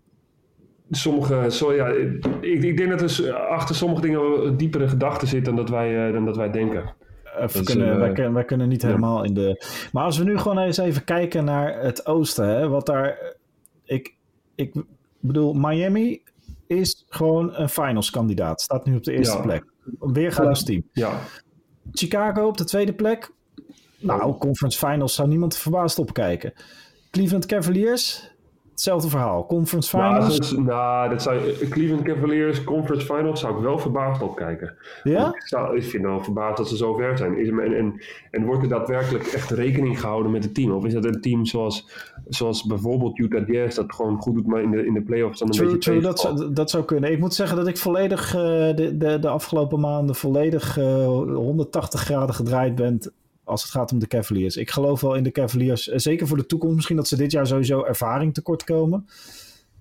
[SPEAKER 2] sommige, zo, ja, ik, ik denk dat er achter sommige dingen diepere gedachten zit dan dat wij, uh, dan dat wij denken.
[SPEAKER 1] We kunnen, wij, kunnen, wij kunnen niet helemaal in de. Maar als we nu gewoon eens even kijken naar het oosten, hè, wat daar. Ik, ik bedoel, Miami is gewoon een finals kandidaat. Staat nu op de eerste plek. Een weergaloos team.
[SPEAKER 2] Ja.
[SPEAKER 1] Chicago op de tweede plek. Nou, conference finals zou niemand verbaasd opkijken. Cleveland Cavaliers, Hetzelfde verhaal. Conference Finals.
[SPEAKER 2] Nou, nou, dat zou, Cleveland Cavaliers Conference Finals zou ik wel verbaasd op kijken.
[SPEAKER 1] Ja?
[SPEAKER 2] Ik, zou, ik vind wel verbaasd dat ze zo ver zijn. Is, en, en, en wordt er daadwerkelijk echt rekening gehouden met het team? Of is dat een team zoals, zoals bijvoorbeeld Utah Jazz dat gewoon goed doet, maar in de, in de playoffs dan een
[SPEAKER 1] true,
[SPEAKER 2] beetje
[SPEAKER 1] true, dat, zou, dat zou kunnen. Ik moet zeggen dat ik volledig uh, de, de, de afgelopen maanden volledig uh, eh, 180 graden gedraaid ben als het gaat om de Cavaliers. Ik geloof wel in de Cavaliers, eh, zeker voor de toekomst. Misschien dat ze dit jaar sowieso ervaring tekort komen.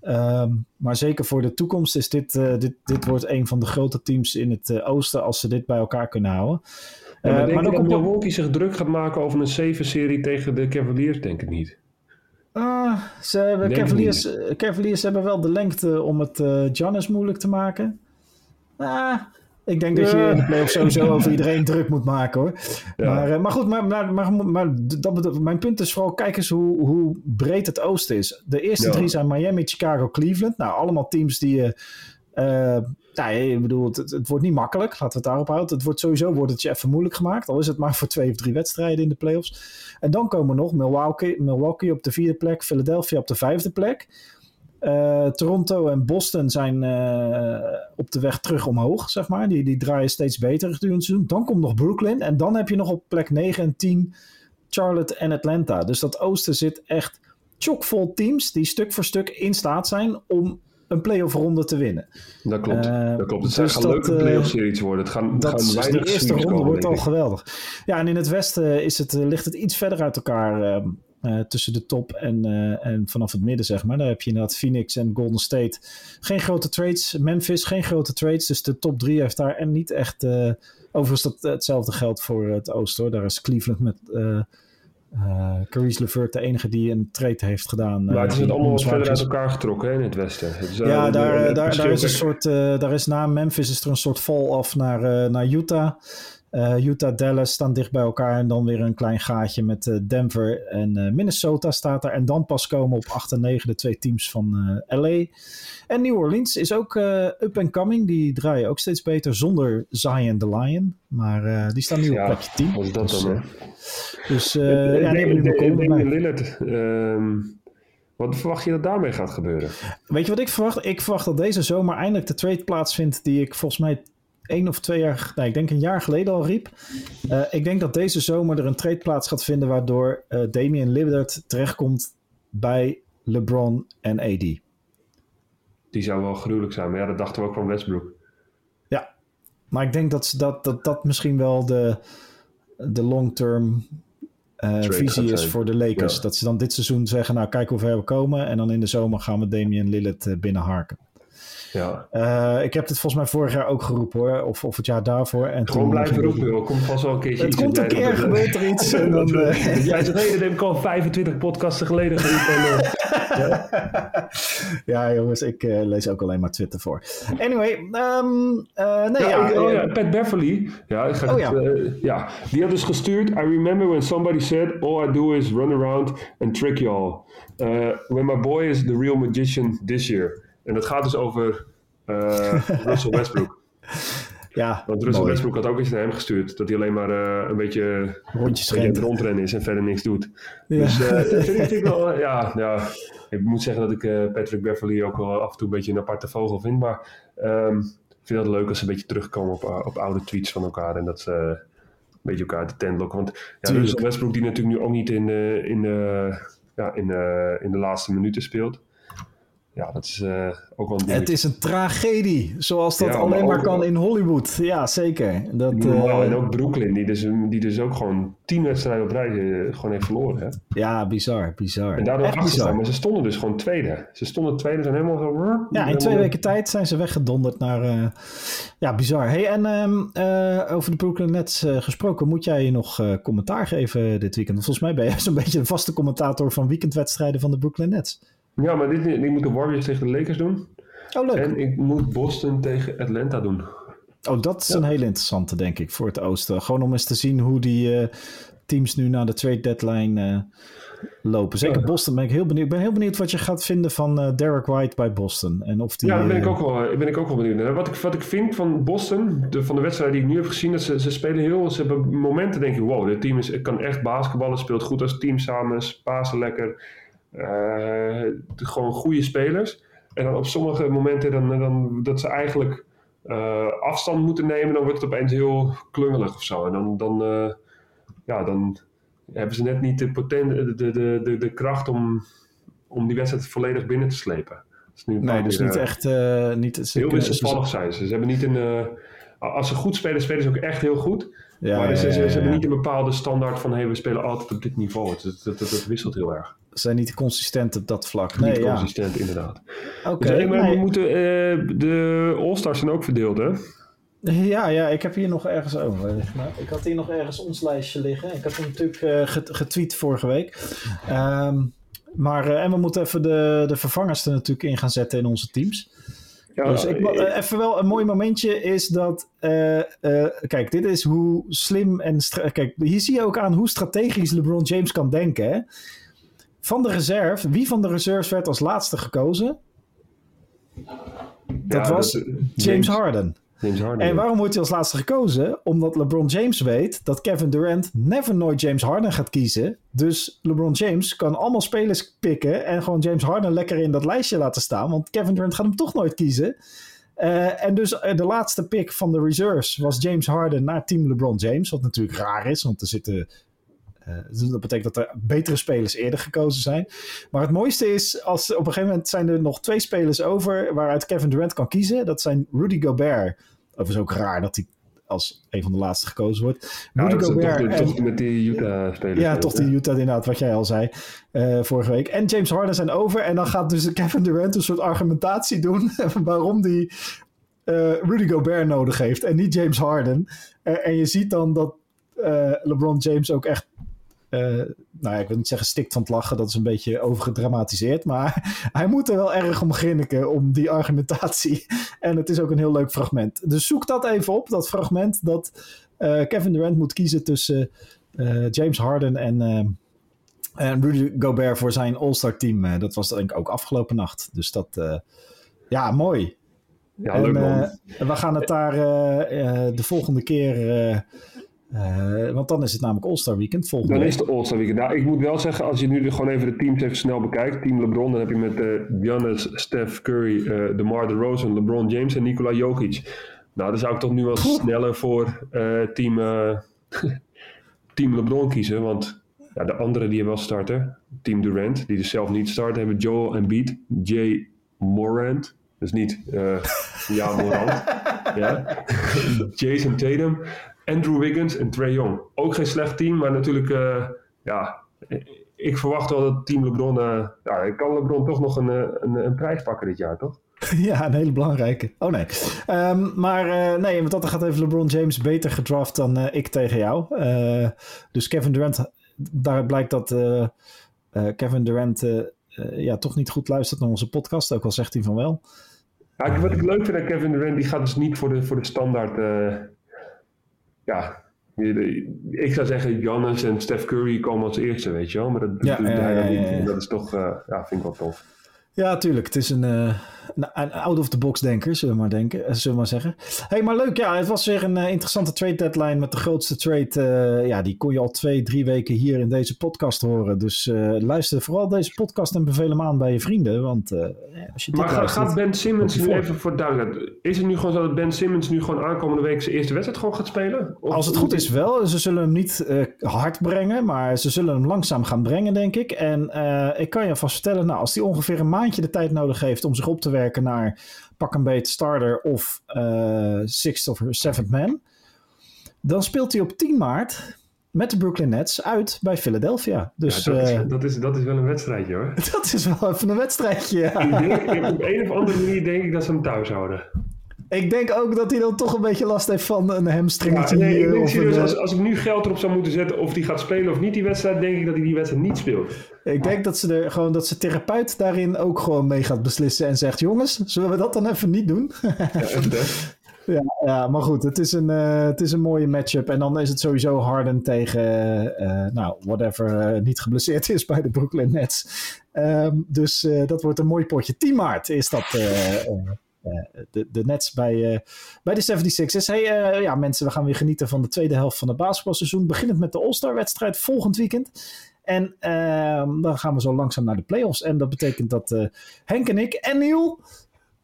[SPEAKER 1] Um, maar zeker voor de toekomst is dit, uh, dit, dit wordt een van de grote teams in het uh, oosten als ze dit bij elkaar kunnen houden.
[SPEAKER 2] Ja, maar denk maar je dat Milwaukee zich druk gaat maken over een 7-serie tegen de Cavaliers? Denk ik niet.
[SPEAKER 1] Uh, ze hebben Cavaliers, Cavaliers hebben wel de lengte om het Giannis moeilijk te maken. Ah, ik denk dat je in de playoffs sowieso over iedereen druk moet maken hoor. Maar, uh, maar goed, maar, maar, maar, maar dat, mijn punt is vooral, kijk eens hoe, hoe breed het oosten is. De eerste drie zijn Miami, Chicago, Cleveland. Nou, allemaal teams die je... Uh, nou, ik bedoel, het, het, wordt niet makkelijk. Laten we het daarop houden. Het wordt sowieso wordt het je even moeilijk gemaakt. Al is het maar voor twee of drie wedstrijden in de playoffs. En dan komen nog Milwaukee, Milwaukee op de vierde plek. Philadelphia op de vijfde plek. Uh, Toronto en Boston zijn uh, op de weg terug omhoog, zeg maar. Die, die draaien steeds beter gedurende het seizoen. Dan komt nog Brooklyn. En dan heb je nog op plek 9 en 10 Charlotte en Atlanta. Dus dat oosten zit echt chockvol teams die stuk voor stuk in staat zijn om een playoff ronde te winnen.
[SPEAKER 2] Dat klopt. Uh, dat klopt. Het dus gaan leuke playoff series worden. Het gaan,
[SPEAKER 1] dat
[SPEAKER 2] gaan
[SPEAKER 1] de eerste ronde wordt al geweldig. Ja, en in het westen is het, ligt het iets verder uit elkaar. Uh, tussen de top en, uh, en vanaf het midden, zeg maar. Daar heb je inderdaad Phoenix en Golden State. Geen grote trades. Memphis, geen grote trades. Dus de top drie heeft daar en niet echt... Uh, overigens, dat, hetzelfde geldt voor het oosten. Hoor. Daar is Cleveland met... Uh, Caris LeVert de enige die een trade heeft gedaan.
[SPEAKER 2] Maar het is allemaal wat verder uit elkaar getrokken hè, in het westen. Het
[SPEAKER 1] ja, daar, daar, daar is een soort, daar is na Memphis is er een soort fall-off naar, naar Utah. Uh, Utah, Dallas staan dicht bij elkaar en dan weer een klein gaatje met uh, Denver en uh, Minnesota staat er. En dan pas komen op 8 en 9 de twee teams van LA. En New Orleans is ook up and coming. Die draaien ook steeds beter zonder Zion the Lion. Maar die staan nu op plekje 10.
[SPEAKER 2] Wat is dat dus, dan?
[SPEAKER 1] Dus ja,
[SPEAKER 2] Lillard, um, wat verwacht je dat daarmee gaat gebeuren?
[SPEAKER 1] Weet je wat ik verwacht? Ik verwacht dat deze zomer eindelijk de trade plaatsvindt die ik volgens mij één of twee jaar, nee, ik denk een jaar geleden al riep. Uh, ik denk dat deze zomer er een trade plaats gaat vinden waardoor uh, Damian Lillard terechtkomt bij LeBron en AD.
[SPEAKER 2] Die zou wel gruwelijk zijn, maar ja, dat dachten we ook van Westbrook.
[SPEAKER 1] Ja, maar ik denk dat dat, dat, dat misschien wel de, de long-term uh, visie is voor de Lakers. Dat ze dan dit seizoen zeggen, nou kijk hoe ver we komen. En dan in de zomer gaan we Damian Lillard binnenharken.
[SPEAKER 2] Ja.
[SPEAKER 1] Uh, ik heb dit volgens mij vorig jaar ook geroepen hoor. Of, of het jaar daarvoor. En
[SPEAKER 2] Gewoon blijven roepen joh. Komt vast wel een keertje
[SPEAKER 1] Het komt een keer, gebeurt er iets. [LAUGHS] En dan, uh...
[SPEAKER 2] Jij zegt, hey, dat heb ik al 25 podcasten geleden geroepen.
[SPEAKER 1] ja. ja jongens, ik uh, lees ook alleen maar Twitter voor. Anyway, um, nee ja.
[SPEAKER 2] ja, oh, ja Pat Beverly. Ja, ik ga
[SPEAKER 1] oh, ja.
[SPEAKER 2] ja, die had dus gestuurd. I remember when somebody said, all I do is run around and trick you all. when my boy is the real magician this year. En dat gaat dus over uh, [LAUGHS] Russell Westbrook.
[SPEAKER 1] Ja,
[SPEAKER 2] Want Russell mooi. Westbrook had ook eens naar hem gestuurd dat hij alleen maar uh, een beetje
[SPEAKER 1] rondjes
[SPEAKER 2] rondrennen is en verder niks doet. Ja. Dus uh, [LAUGHS] dat vind ik wel, ja, ja, ik moet zeggen dat ik uh, Patrick Beverly ook wel af en toe een beetje een aparte vogel vind, maar um, ik vind het leuk als ze een beetje terugkomen op, op oude tweets van elkaar en dat ze een beetje elkaar de tent lokken. Want ja, Russell Westbrook die natuurlijk nu ook niet in, in, ja, in, in de laatste minuten speelt ja, dat is uh, ook wel
[SPEAKER 1] een Het is een tragedie, zoals dat ja, alleen maar, kan in Hollywood. Ja, zeker. Dat,
[SPEAKER 2] uh, en ook Brooklyn, die dus, die dus ook gewoon tien wedstrijden op rij uh, gewoon heeft verloren. Hè?
[SPEAKER 1] Ja, bizar, bizar.
[SPEAKER 2] En daardoor bizar. maar ze stonden dus gewoon tweede. Ze stonden tweede, zijn helemaal zo...
[SPEAKER 1] Ja, in twee weken tijd zijn ze weggedonderd naar... ja, bizar. Hey, en um, over de Brooklyn Nets gesproken, moet jij je nog commentaar geven dit weekend? Volgens mij ben je zo'n [LAUGHS] beetje een vaste commentator van weekendwedstrijden van de Brooklyn Nets.
[SPEAKER 2] Ja, maar dit, ik moet de Warriors tegen de Lakers doen.
[SPEAKER 1] Oh, leuk.
[SPEAKER 2] En ik moet Boston tegen Atlanta doen.
[SPEAKER 1] Oh, dat is een hele interessante, denk ik, voor het Oosten. Gewoon om eens te zien hoe die uh, teams nu naar de trade deadline uh, lopen. Zeker ja. Boston ben ik heel benieuwd. Ik ben heel benieuwd wat je gaat vinden van uh, Derek White bij Boston. En of die,
[SPEAKER 2] ja, daar ben ik ook wel, ben ik ook wel benieuwd naar. Wat ik, wat ik vind van Boston, de, van de wedstrijd die ik nu heb gezien, dat ze, ze spelen heel... Ze hebben momenten denk je, wow, dit team is, kan echt basketballen, speelt goed als team samen, pasen lekker... Uh, gewoon goede spelers. En dan op sommige momenten dan, dan, dat ze eigenlijk uh, afstand moeten nemen, dan wordt het opeens heel klungelig of zo. En dan, dan, uh, ja, dan hebben ze net niet de, poten de, de, de, de, kracht om, om die wedstrijd volledig binnen te slepen.
[SPEAKER 1] Dus nu nee, dus niet echt... niet,
[SPEAKER 2] heel wisselvallig zijn ze. Ze hebben niet een... als ze goed spelen, spelen ze ook echt heel goed. Ja, maar ze, ze, ze hebben niet een bepaalde standaard van hey, we spelen altijd op dit niveau. Het, het, het, het wisselt heel erg
[SPEAKER 1] zijn niet consistent op dat vlak. Nee,
[SPEAKER 2] niet
[SPEAKER 1] ja.
[SPEAKER 2] consistent, inderdaad.
[SPEAKER 1] Oké. Okay,
[SPEAKER 2] dus, maar nee. we moeten, uh, de All-Stars zijn ook verdeeld, hè?
[SPEAKER 1] Ja, ja, ik heb hier nog ergens over. Ik had hier nog ergens ons lijstje liggen. Ik had hem natuurlijk uh, getweet vorige week. Um, maar, uh, en we moeten even de, de vervangers er natuurlijk in gaan zetten in onze teams. Ja, dus ik, even wel een mooi momentje is dat. Uh, uh, kijk, dit is hoe slim en. Kijk, hier zie je ook aan hoe strategisch LeBron James kan denken. Hè? Van de reserve, wie van de reserves werd als laatste gekozen? Dat
[SPEAKER 2] ja,
[SPEAKER 1] was
[SPEAKER 2] dat,
[SPEAKER 1] James, James, Harden.
[SPEAKER 2] James Harden.
[SPEAKER 1] En waarom wordt hij als laatste gekozen? Omdat LeBron James weet dat Kevin Durant never nooit James Harden gaat kiezen. Dus LeBron James kan allemaal spelers pikken en gewoon James Harden lekker in dat lijstje laten staan. Want Kevin Durant gaat hem toch nooit kiezen. Uh, en dus uh, de laatste pick van de reserves was James Harden naar team LeBron James. Wat natuurlijk raar is, want er zitten uh, dat betekent dat er betere spelers eerder gekozen zijn. Maar het mooiste is, als op een gegeven moment zijn er nog twee spelers over waaruit Kevin Durant kan kiezen. Dat zijn Rudy Gobert. Dat is ook raar dat hij als een van de laatste gekozen wordt.
[SPEAKER 2] Ja, Rudy Gobert. Toch, en, toch met die Utah-spelers.
[SPEAKER 1] Ja, toch die Utah inderdaad, wat jij al zei uh, vorige week. En James Harden zijn over. En dan gaat dus Kevin Durant een soort argumentatie doen [LAUGHS] waarom die uh, Rudy Gobert nodig heeft en niet James Harden. Uh, en je ziet dan dat LeBron James ook echt nou ja, ik wil niet zeggen stikt van het lachen, dat is een beetje overgedramatiseerd. Maar [LAUGHS] hij moet er wel erg om grinniken om die argumentatie. [LAUGHS] En het is ook een heel leuk fragment. Dus zoek dat even op, dat fragment dat uh, Kevin Durant moet kiezen tussen uh, James Harden en, en Rudy Gobert voor zijn All-Star team. dat was denk ik ook afgelopen nacht. Dus dat, ja, mooi.
[SPEAKER 2] Ja, leuk man.
[SPEAKER 1] we gaan het daar de volgende keer uh, want dan is het namelijk All-Star Weekend volgende
[SPEAKER 2] Dan is het All-Star Weekend. Nou, ik moet wel zeggen, als je nu gewoon even de teams even snel bekijkt. Team LeBron, dan heb je met uh, Giannis, Steph Curry, uh, DeMar DeRozan, LeBron James en Nikola Jokic. Nou, dan zou ik toch nu wel sneller voor team, [LAUGHS] team LeBron kiezen. Want ja, de anderen die wel starten, Team Durant, die dus zelf niet starten, hebben Joel Embiid, Jay Morant. Dus niet [LAUGHS] ja Morant. [LAUGHS] ja. Jason Tatum, Andrew Wiggins en Trey Young. Ook geen slecht team, maar natuurlijk, uh, ja, ik verwacht wel dat team LeBron, uh, ja, kan LeBron toch nog een, een, een, prijs pakken dit jaar, toch? [LAUGHS]
[SPEAKER 1] Ja, een hele belangrijke. Oh nee. Um, maar uh, nee, want dat gaat even LeBron James beter gedraft dan uh, ik tegen jou. Uh, dus Kevin Durant, daar blijkt dat Kevin Durant ja, toch niet goed luistert naar onze podcast. Ook al zegt hij van wel.
[SPEAKER 2] Ja, wat ik leuk vind aan Kevin Durant, die gaat dus niet voor de, voor de standaard. Ja, ik zou zeggen, Giannis en Steph Curry komen als eerste, weet je wel. Maar dat ja, hij dan niet. Dat is toch, ja, vind ik wel tof.
[SPEAKER 1] Ja, tuurlijk. Het is een, uh, een out-of-the-box denker, zullen we maar, denken, uh, zullen we maar zeggen. hey, maar leuk. Ja, het was weer een uh, interessante trade deadline met de grootste trade. ja, die kon je al twee, drie weken hier in deze podcast horen. Dus luister vooral deze podcast en beveel hem aan bij je vrienden. Want als je
[SPEAKER 2] maar gaat Ben Simmons nu even voor duidelijk. Is het nu gewoon zo dat Ben Simmons nu gewoon aankomende week zijn eerste wedstrijd gewoon gaat spelen?
[SPEAKER 1] Of als het goed is wel. Ze zullen hem niet hard brengen, maar ze zullen hem langzaam gaan brengen, denk ik. En ik kan je vast vertellen, nou, als die ongeveer een maand maandje de tijd nodig heeft om zich op te werken naar pak een beet starter of uh, sixth of seventh man, dan speelt hij op 10 maart met de Brooklyn Nets uit bij Philadelphia. Dus,
[SPEAKER 2] dat, is, uh, dat, is, dat, is, wel een wedstrijdje hoor. [LAUGHS]
[SPEAKER 1] Dat is wel even een wedstrijdje. Ja.
[SPEAKER 2] Ik denk, op een of andere manier denk ik dat ze hem thuis houden.
[SPEAKER 1] Ik denk ook dat hij dan toch een beetje last heeft van een hamstringetje.
[SPEAKER 2] Ja, nee, ik denk serieus, als, als ik nu geld erop zou moeten zetten of die gaat spelen of niet die wedstrijd, denk ik dat hij die wedstrijd niet speelt.
[SPEAKER 1] Ik denk dat ze er gewoon dat ze therapeut daarin ook gewoon mee gaat beslissen en zegt: jongens, zullen we dat dan even niet doen? Ja, [LAUGHS] Ja, ja, maar goed, het is, een, uh, het is een mooie matchup. En dan is het sowieso Harden tegen, uh, nou, whatever uh, niet geblesseerd is bij de Brooklyn Nets. Um, dus dat wordt een mooi potje. 10 maart is dat eh, de, de Nets bij, uh, bij de 76ers. Hey, uh, ja, mensen, we gaan weer genieten van de tweede helft van het basketbalseizoen. Beginnend met de All-Star wedstrijd volgend weekend. En ehm, dan gaan we zo langzaam naar de playoffs. En dat betekent dat Henk en ik en Niel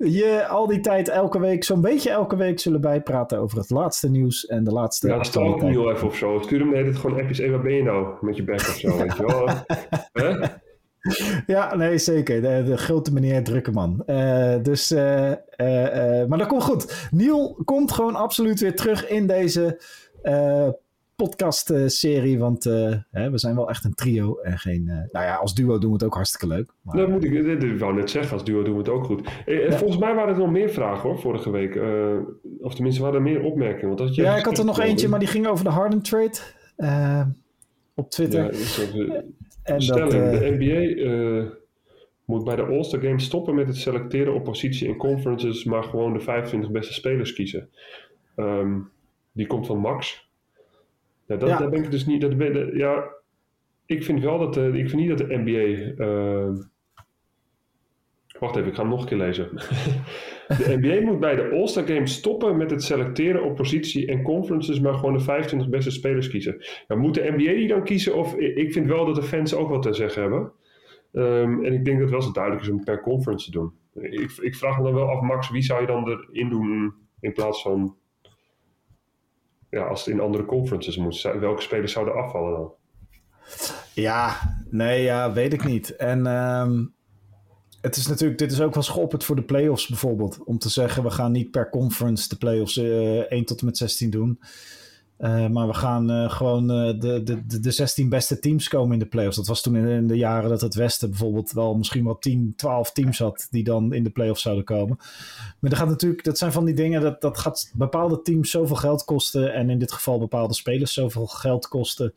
[SPEAKER 1] je al die tijd elke week, zo'n beetje elke week, zullen bijpraten over het laatste nieuws en de laatste.
[SPEAKER 2] Ja, stel ook Niel even of zo. Stuur hem het gewoon appjes. Hey, waar ben je nou met je back of zo? Weet je wel? [LAUGHS] [LAUGHS]
[SPEAKER 1] Ja, nee, zeker. De, de grote meneer Drukkeman. Uh, dus, uh, uh, maar dat komt goed. Niel komt gewoon absoluut weer terug in deze podcast-serie. Want hè, we zijn wel echt een trio en geen... nou ja, als duo doen we het ook hartstikke leuk.
[SPEAKER 2] Maar... Dat moet ik, dat wou net zeggen. Als duo doen we het ook goed. Ja. Volgens mij waren er nog meer vragen hoor, vorige week. of tenminste, waren er meer opmerkingen. Want dat
[SPEAKER 1] ja, ik had er nog eentje, maar die ging over de Harden trade. op Twitter.
[SPEAKER 2] Ja, en Stelling, dat, de NBA uh, eh, moet bij de All-Star Games stoppen met het selecteren op positie in conferences, maar gewoon de 25 beste spelers kiezen. Um, die komt van Max. Ja, dat, ja. Daar ben ik dus niet. Dat, ja, ik vind wel dat. Uh, ik vind niet dat de NBA. Uh, wacht even, ik ga hem nog een keer lezen. [LAUGHS] De NBA moet bij de All-Star Games stoppen met het selecteren op positie en conferences, maar gewoon de 25 beste spelers kiezen. Ja, moet de NBA die dan kiezen? Of ik vind wel dat de fans ook wat te zeggen hebben. Um, en ik denk dat het wel zo duidelijk is om per conference te doen. Ik, ik vraag me dan wel af, Max, wie zou je dan erin doen in plaats van. Ja, als het in andere conferences moet. Welke spelers zouden afvallen dan?
[SPEAKER 1] Ja, nee, ja, weet ik niet. En um, het is natuurlijk, dit is ook wel geopperd voor de playoffs bijvoorbeeld. Om te zeggen, we gaan niet per conference de playoffs uh, eh, 1 tot en met 16 doen. Uh, maar we gaan uh, gewoon de, de, de 16 beste teams komen in de playoffs. Dat was toen in, in, de jaren dat het Westen bijvoorbeeld wel misschien wel 10, 12 teams had die dan in de playoffs zouden komen. Maar dat gaat natuurlijk, dat zijn van die dingen, dat, dat gaat bepaalde teams zoveel geld kosten. En in dit geval bepaalde spelers zoveel geld kosten.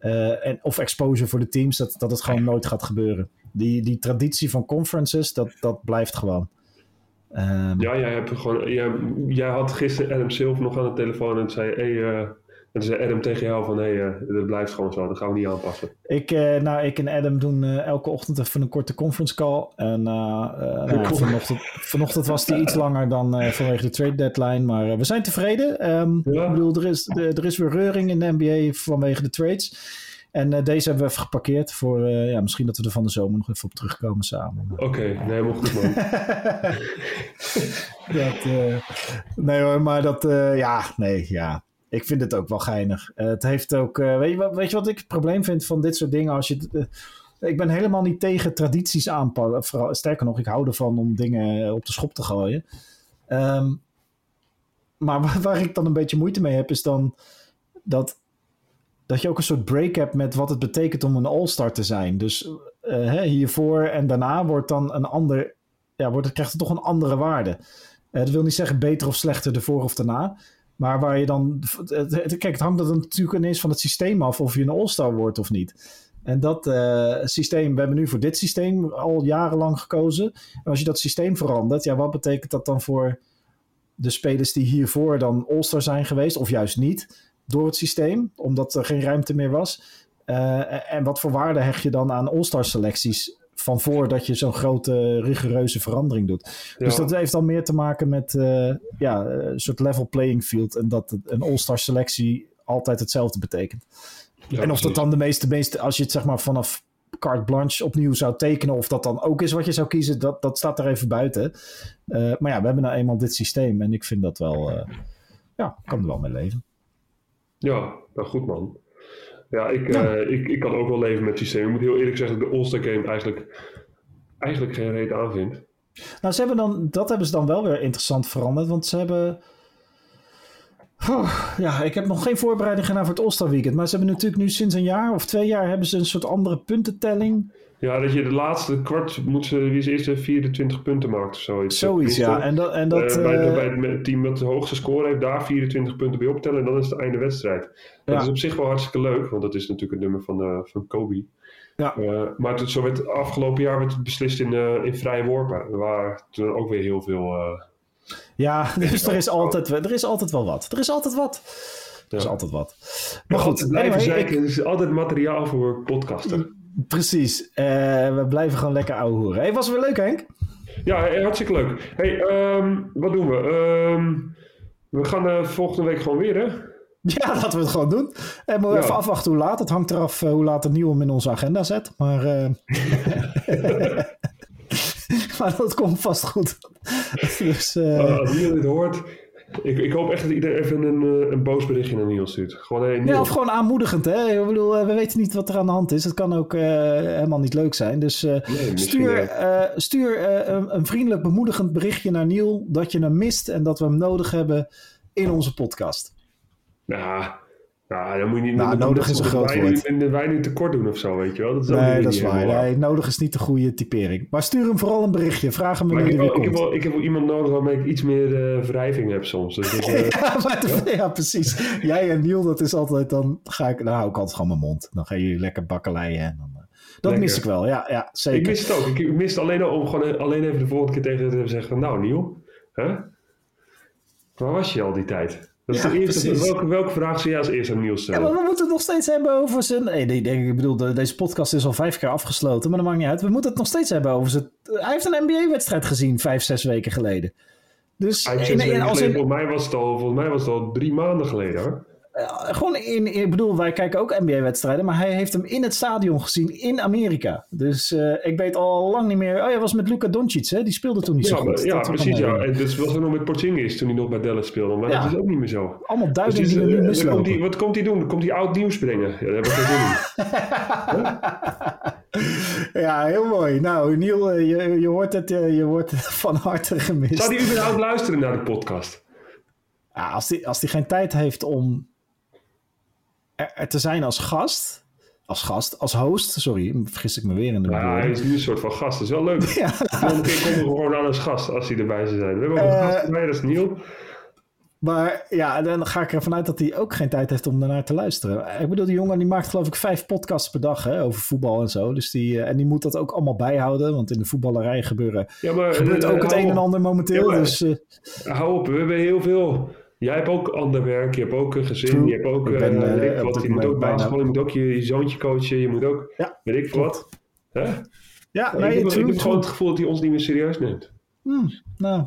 [SPEAKER 1] En, of exposure voor de teams, dat, dat het gewoon nooit gaat gebeuren. Die, die traditie van conferences, dat, dat blijft gewoon.
[SPEAKER 2] Um, ja, jij, hebt gewoon, jij, jij had gisteren Adam Silver nog aan de telefoon en zei: hey, en zei Adam tegen jou van, hé, hey, uh, dat blijft gewoon zo, dat gaan we niet aanpassen.
[SPEAKER 1] Ik, uh, nou, ik en Adam doen uh, elke ochtend even een korte conference call. En nou, vanochtend, vanochtend was die iets langer dan vanwege de trade deadline, maar we zijn tevreden. Um, ja. Ik bedoel, er is, er is weer reuring in de NBA vanwege de trades. En uh, deze hebben we even geparkeerd voor, uh, ja, misschien dat we er van de zomer nog even op terugkomen samen.
[SPEAKER 2] Oké, okay, nee, helemaal goed man. [LAUGHS]
[SPEAKER 1] dat, uh, nee hoor, maar dat, ja, nee, ja. Ik vind het ook wel geinig. het heeft ook, weet, je, weet je wat ik het probleem vind van dit soort dingen? Als je, ik ben helemaal niet tegen tradities aanpakken. Sterker nog, ik hou ervan om dingen op de schop te gooien. Um, maar [LAUGHS] waar, ik dan een beetje moeite mee heb, is dan dat dat je ook een soort break hebt met wat het betekent om een all-star te zijn. Dus uh, hiervoor en daarna wordt dan een ander ja, wordt, krijgt het toch een andere waarde. Dat wil niet zeggen beter of slechter ervoor of daarna. Maar waar je dan. Kijk, het hangt er natuurlijk ineens van het systeem af of je een All-Star wordt of niet. En dat uh, systeem, we hebben nu voor dit systeem al jarenlang gekozen. En als je dat systeem verandert, ja, wat betekent dat dan voor de spelers die hiervoor dan All-Star zijn geweest, of juist niet, door het systeem, omdat er geen ruimte meer was? Uh, en wat voor waarde hecht je dan aan All-Star selecties van voordat je zo'n grote rigoureuze verandering doet. Dus dat heeft dan meer te maken met uh, ja, een soort level playing field en dat een All-Star selectie altijd hetzelfde betekent. Ja, en of dat dan de meeste, meeste, als je het zeg maar vanaf carte blanche opnieuw zou tekenen, of dat dan ook is wat je zou kiezen, dat, dat staat er even buiten. Uh, maar ja, we hebben nou eenmaal dit systeem en ik vind dat wel, uh, ja, kan er wel mee leven.
[SPEAKER 2] Ja, nou goed man. Ja, ik, ja. Uh, ik, ik kan ook wel leven met het systeem. Ik moet heel eerlijk zeggen dat ik de All-Star Game eigenlijk, eigenlijk geen reet aan vind.
[SPEAKER 1] Nou, ze hebben dan, dat hebben ze dan wel weer interessant veranderd, want ze hebben Oh, ja, ik heb nog geen voorbereiding gedaan voor het All-Star Weekend. Maar ze hebben natuurlijk nu sinds een jaar of twee jaar hebben ze een soort andere puntentelling.
[SPEAKER 2] Ja, dat je de laatste kwart moet ze wie ze eerste 24 punten maakt of zoiets.
[SPEAKER 1] Zoiets, ja. En dat, en dat,
[SPEAKER 2] uh, bij, bij, het team met de hoogste score heeft daar 24 punten bij optellen. En dan is het einde wedstrijd. Dat ja. is op zich wel hartstikke leuk, want dat is natuurlijk het nummer van, uh, van Kobe. Ja. Uh, maar het, zo werd afgelopen jaar werd het beslist in, in vrije worpen. Waar toen ook weer heel veel
[SPEAKER 1] ja, [LAUGHS] dus er is, altijd, er is altijd wel wat. Er is altijd wat. Er is altijd wat. Maar goed.
[SPEAKER 2] Blijven anyway. Ik... Er is altijd materiaal voor podcasten.
[SPEAKER 1] Precies. Uh, we blijven gewoon lekker ouwe horen. Hey, was het weer leuk, Henk?
[SPEAKER 2] Ja, hartstikke leuk. Hey, um, wat doen we? Um, we gaan uh, volgende week gewoon weer, hè? [LAUGHS]
[SPEAKER 1] Ja, laten we het gewoon doen. En we ja. even afwachten hoe laat. Het hangt eraf uh, hoe laat het nieuw in onze agenda zet. Maar... [LAUGHS] [LAUGHS] maar dat komt vast goed. dus, uh...
[SPEAKER 2] als iedereen dit hoort, ik, ik, hoop echt dat iedereen even een, een boos berichtje naar Niels stuurt. Gewoon, hey, Niels.
[SPEAKER 1] Ja, of gewoon aanmoedigend. Hè? Ik bedoel, we weten niet wat er aan de hand is. Het kan ook uh, helemaal niet leuk zijn. Dus uh, nee, stuur, uh, stuur een, een, vriendelijk bemoedigend berichtje naar Niel dat je hem mist en dat we hem nodig hebben in onze podcast.
[SPEAKER 2] Ja, ja, dan moet je niet...
[SPEAKER 1] Nou, nodig is een groot
[SPEAKER 2] wij
[SPEAKER 1] woord.
[SPEAKER 2] Nu, wij nu tekort doen of zo, weet je wel. Dat is
[SPEAKER 1] nee, dat is waar. Nee, nodig is niet de goede typering. Maar stuur hem vooral een berichtje. Vraag hem wanneer hij weer
[SPEAKER 2] ik Heb wel, ik heb wel iemand nodig waarmee ik iets meer uh, wrijving heb soms. Dus dat, [LAUGHS] uh,
[SPEAKER 1] ja, maar ja? ja, precies. Jij en Niel, dat is altijd dan... Ga ik, nou hou ik altijd gewoon mijn mond. Dan gaan jullie lekker bakkeleien en dan... Uh, dat lekker. mis ik wel, ja, ja, zeker.
[SPEAKER 2] Ik mis het ook. Ik mis het alleen om gewoon alleen even de volgende keer tegen te zeggen... Nou, Niel, hè? waar was je al die tijd? Dat ja, is de eerste, welke, welke vraag zou jij als eerste aan Niels stellen?
[SPEAKER 1] Ja, maar we moeten het nog steeds hebben over zijn... Nee, nee, ik bedoel, deze podcast is al vijf keer afgesloten, maar dat maakt niet uit. We moeten het nog steeds hebben over zijn... Hij heeft een NBA-wedstrijd gezien vijf, zes weken geleden. Dus,
[SPEAKER 2] in... volgens, mij was het al, volgens mij was het al drie maanden geleden, hoor.
[SPEAKER 1] Uh, gewoon in, ik bedoel, wij kijken ook NBA-wedstrijden, maar hij heeft hem in het stadion gezien in Amerika. Dus uh, ik weet al lang niet meer. Oh ja, was met Luka Doncic, hè? Die speelde toen niet
[SPEAKER 2] ja,
[SPEAKER 1] zo goed.
[SPEAKER 2] Ja, precies. Ja. En dus was er nog met Porzingis toen hij nog bij Dallas speelde. Maar ja. dat is ook niet meer zo.
[SPEAKER 1] Allemaal dus die we nu mislopen.
[SPEAKER 2] Komt die, wat komt hij doen? Komt hij oud nieuws brengen? Ja, dat [LAUGHS]
[SPEAKER 1] ja, heel mooi. Nou, Niel, je, je hoort het, je wordt van harte gemist.
[SPEAKER 2] Zou hij überhaupt luisteren naar de podcast?
[SPEAKER 1] Ja, als hij als die geen tijd heeft om er te zijn als gast. Als gast, als host. Sorry, vergis ik me weer in de
[SPEAKER 2] Ja, hij is nu een soort van gast. Dat is wel leuk. [LAUGHS] Ja. Volgende keer komen we gewoon aan als gast als hij erbij zou zijn. We hebben ook een uh, gast erbij, dat is Niel.
[SPEAKER 1] Maar ja, dan ga ik ervan uit dat hij ook geen tijd heeft om daarnaar te luisteren. Ik bedoel, die jongen die maakt geloof ik vijf podcasts per dag hè, over voetbal en zo. Dus die, en die moet dat ook allemaal bijhouden. Want in de voetballerij gebeuren, ja, maar, gebeurt uh, ook het een en ander momenteel. Ja, dus, uh,
[SPEAKER 2] hou op, we hebben heel veel Jij hebt ook ander werk, je hebt ook een gezin, True. je hebt ook, ben, uh, ik wat, je moet ook basketbal, je moet ook je, je, zoontje coachen, je moet ook, ja, weet ik wat. Hè?
[SPEAKER 1] Ja, nee,
[SPEAKER 2] ik, heb, ik heb gewoon het gevoel dat hij ons niet meer serieus neemt.
[SPEAKER 1] Hmm, nou,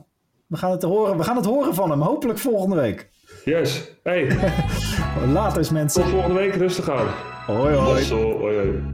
[SPEAKER 1] we gaan, het horen, we gaan het horen van hem, hopelijk volgende week.
[SPEAKER 2] Yes, hey. [LAUGHS]
[SPEAKER 1] Later mensen.
[SPEAKER 2] Tot volgende week, rustig aan.
[SPEAKER 1] Hoi hoi.
[SPEAKER 2] Hoi hoi.